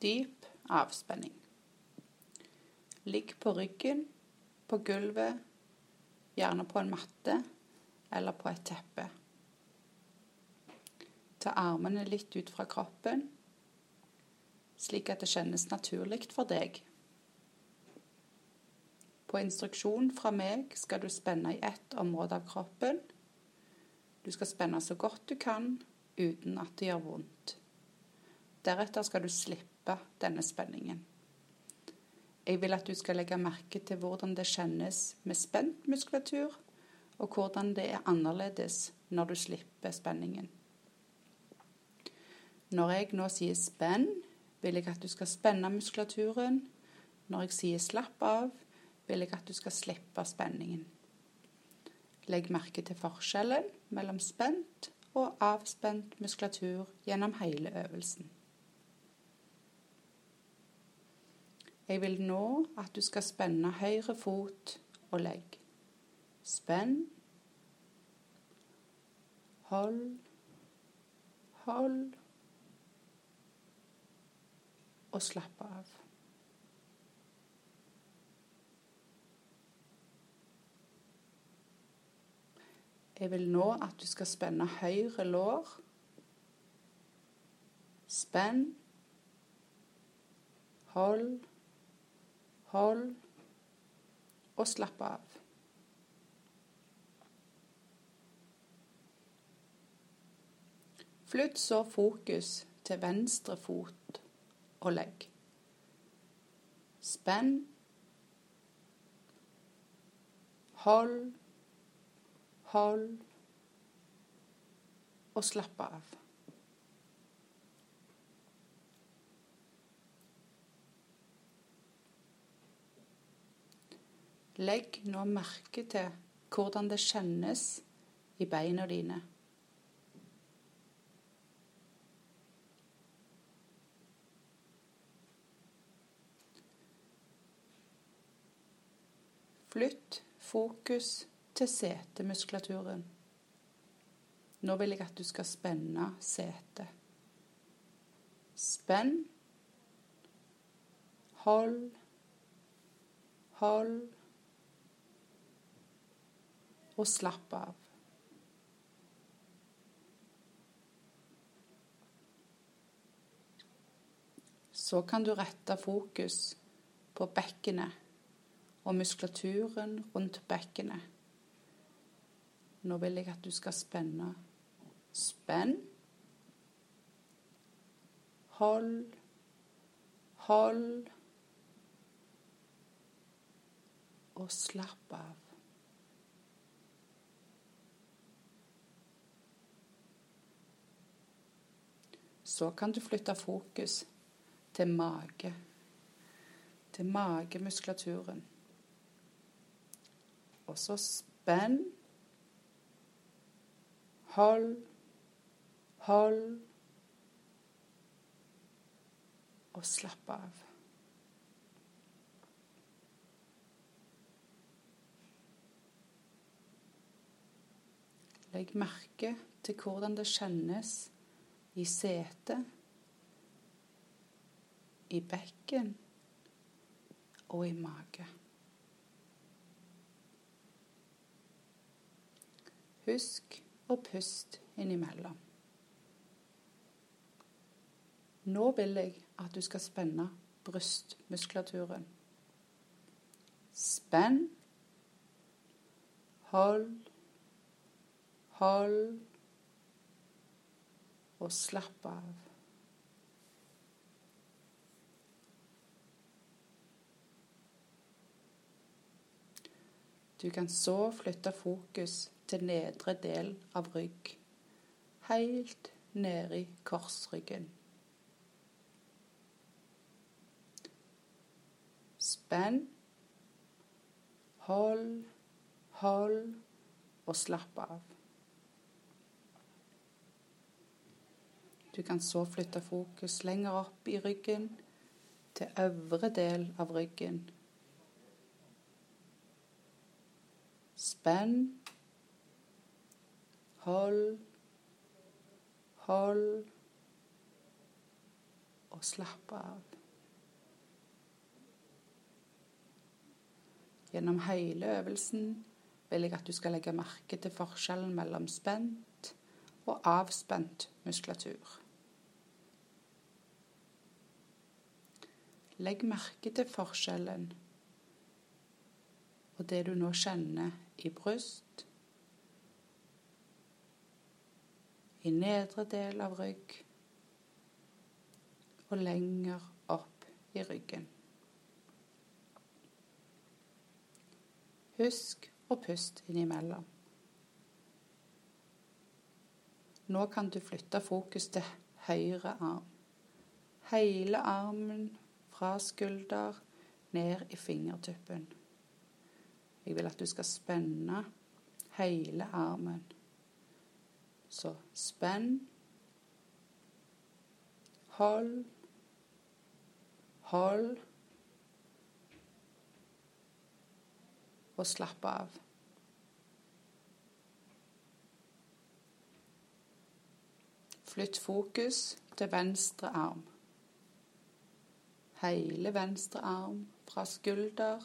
Dyp avspenning. Ligg på ryggen, på gulvet, gjerne på en matte eller på et teppe. Ta armene litt ut fra kroppen, slik at det kjennes naturlig for deg. På instruksjon fra meg skal du spenne i ett område av kroppen. Du skal spenne så godt du kan uten at det gjør vondt. Deretter skal du slippe denne spenningen. Jeg vil at du skal legge merke til hvordan det kjennes med spent muskulatur, og hvordan det er annerledes når du slipper spenningen. Når jeg nå sier spenn, vil jeg at du skal spenne muskulaturen. Når jeg sier slapp av, vil jeg at du skal slippe spenningen. Legg merke til forskjellen mellom spent og avspent muskulatur gjennom hele øvelsen. Jeg vil nå at du skal spenne høyre fot og legg. Spenn. Hold. Hold. Og slapp av. Jeg vil nå at du skal spenne høyre lår. Spenn. Hold. Hold. Og slapp av. Flytt så fokus til venstre fot og legg. Spenn. Hold hold og slapp av. Legg nå merke til hvordan det kjennes i beina dine. Flytt fokus til setemuskulaturen. Nå vil jeg at du skal spenne setet. Spenn. Hold. Hold. Og slapp av. Så kan du rette fokus på bekkenet og muskulaturen rundt bekkenet. Nå vil jeg at du skal spenne. Spenn. Hold. Hold. Og slapp av. Så kan du flytte fokus til mage. Til magemuskulaturen. Og så spenn. Hold, hold og slapp av. Legg merke til hvordan det kjennes i setet, i bekken og i mage. Husk å pust innimellom. Nå vil jeg at du skal spenne brystmuskulaturen. Spenn. Hold. Hold. Og slapp av. Du kan så flytte fokus til nedre del av rygg, helt i korsryggen. Spenn, hold, hold og slapp av. Du kan så flytte fokus lenger opp i ryggen, til øvre del av ryggen. Spenn, Hold, hold og slapp av. Gjennom hele øvelsen vil jeg at du skal legge merke til forskjellen mellom spent og avspent muskulatur. Legg merke til forskjellen og det du nå kjenner i bryst, i nedre del av rygg og lenger opp i ryggen. Husk å puste innimellom. Nå kan du flytte fokus til høyre arm. Hele armen fra skulder ned i fingertuppen. Jeg vil at du skal spenne hele armen. Så spenn. Hold. Hold. Og slapp av. Flytt fokus til venstre arm. Hele venstre arm fra skulder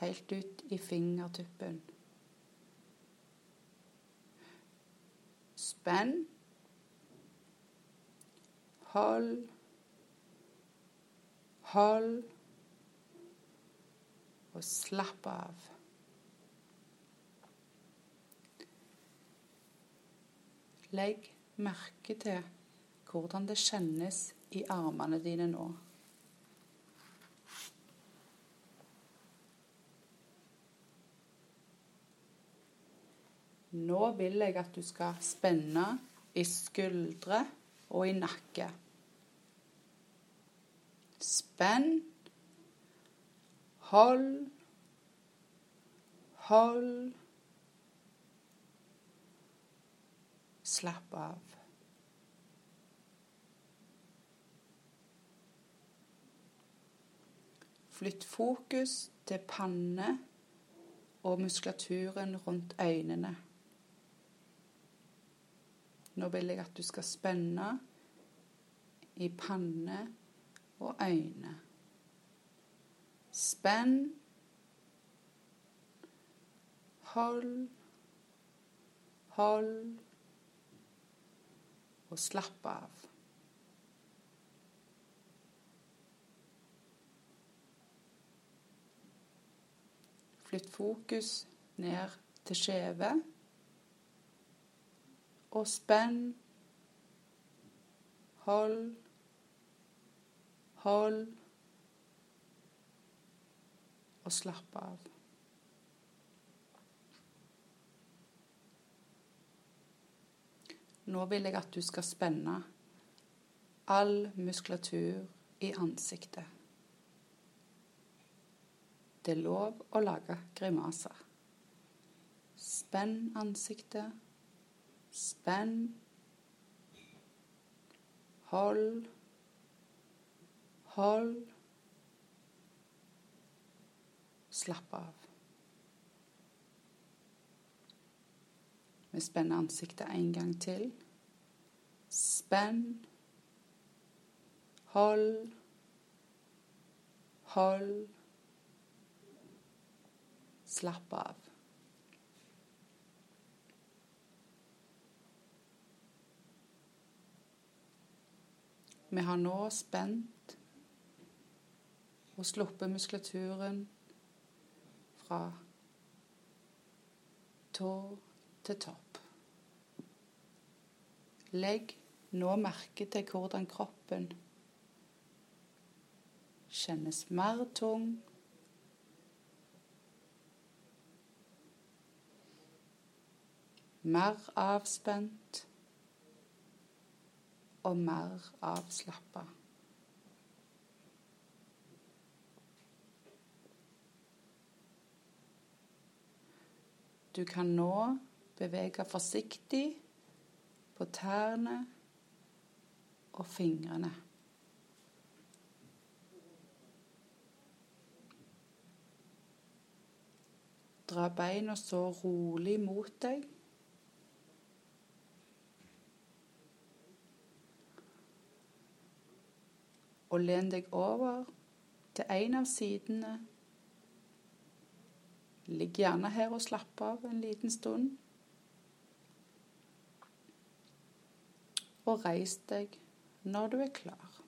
helt ut i fingertuppen. Spenn. Hold. Hold. Og slapp av. Legg merke til hvordan det kjennes i armene dine nå. Nå vil jeg at du skal spenne i skuldre og i nakke. Spenn. Hold. Hold. Slapp av. Flytt fokus til panne og muskulaturen rundt øynene. Nå vil jeg at du skal spenne i panne og øyne. Spenn. Hold. Hold. Og slapp av. Flytt fokus ned til skjeve og spenn. Hold. Hold. Og slapp av. Nå vil jeg at du skal spenne all muskulatur i ansiktet. Det er lov å lage grimaser. Spenn ansiktet. Spenn. Hold. Hold. Slapp av. Vi spenner ansiktet en gang til. Spenn. Hold. Hold. Slapp av. Vi har nå spent og sluppet muskulaturen fra tå til topp. Legg nå merke til hvordan kroppen kjennes mer tung. Mer avspent og mer avslappa. Du kan nå bevege forsiktig på tærne og fingrene. Dra beina så rolig mot deg. Og len deg over til en av sidene. Ligg gjerne her og slapp av en liten stund. Og reis deg når du er klar.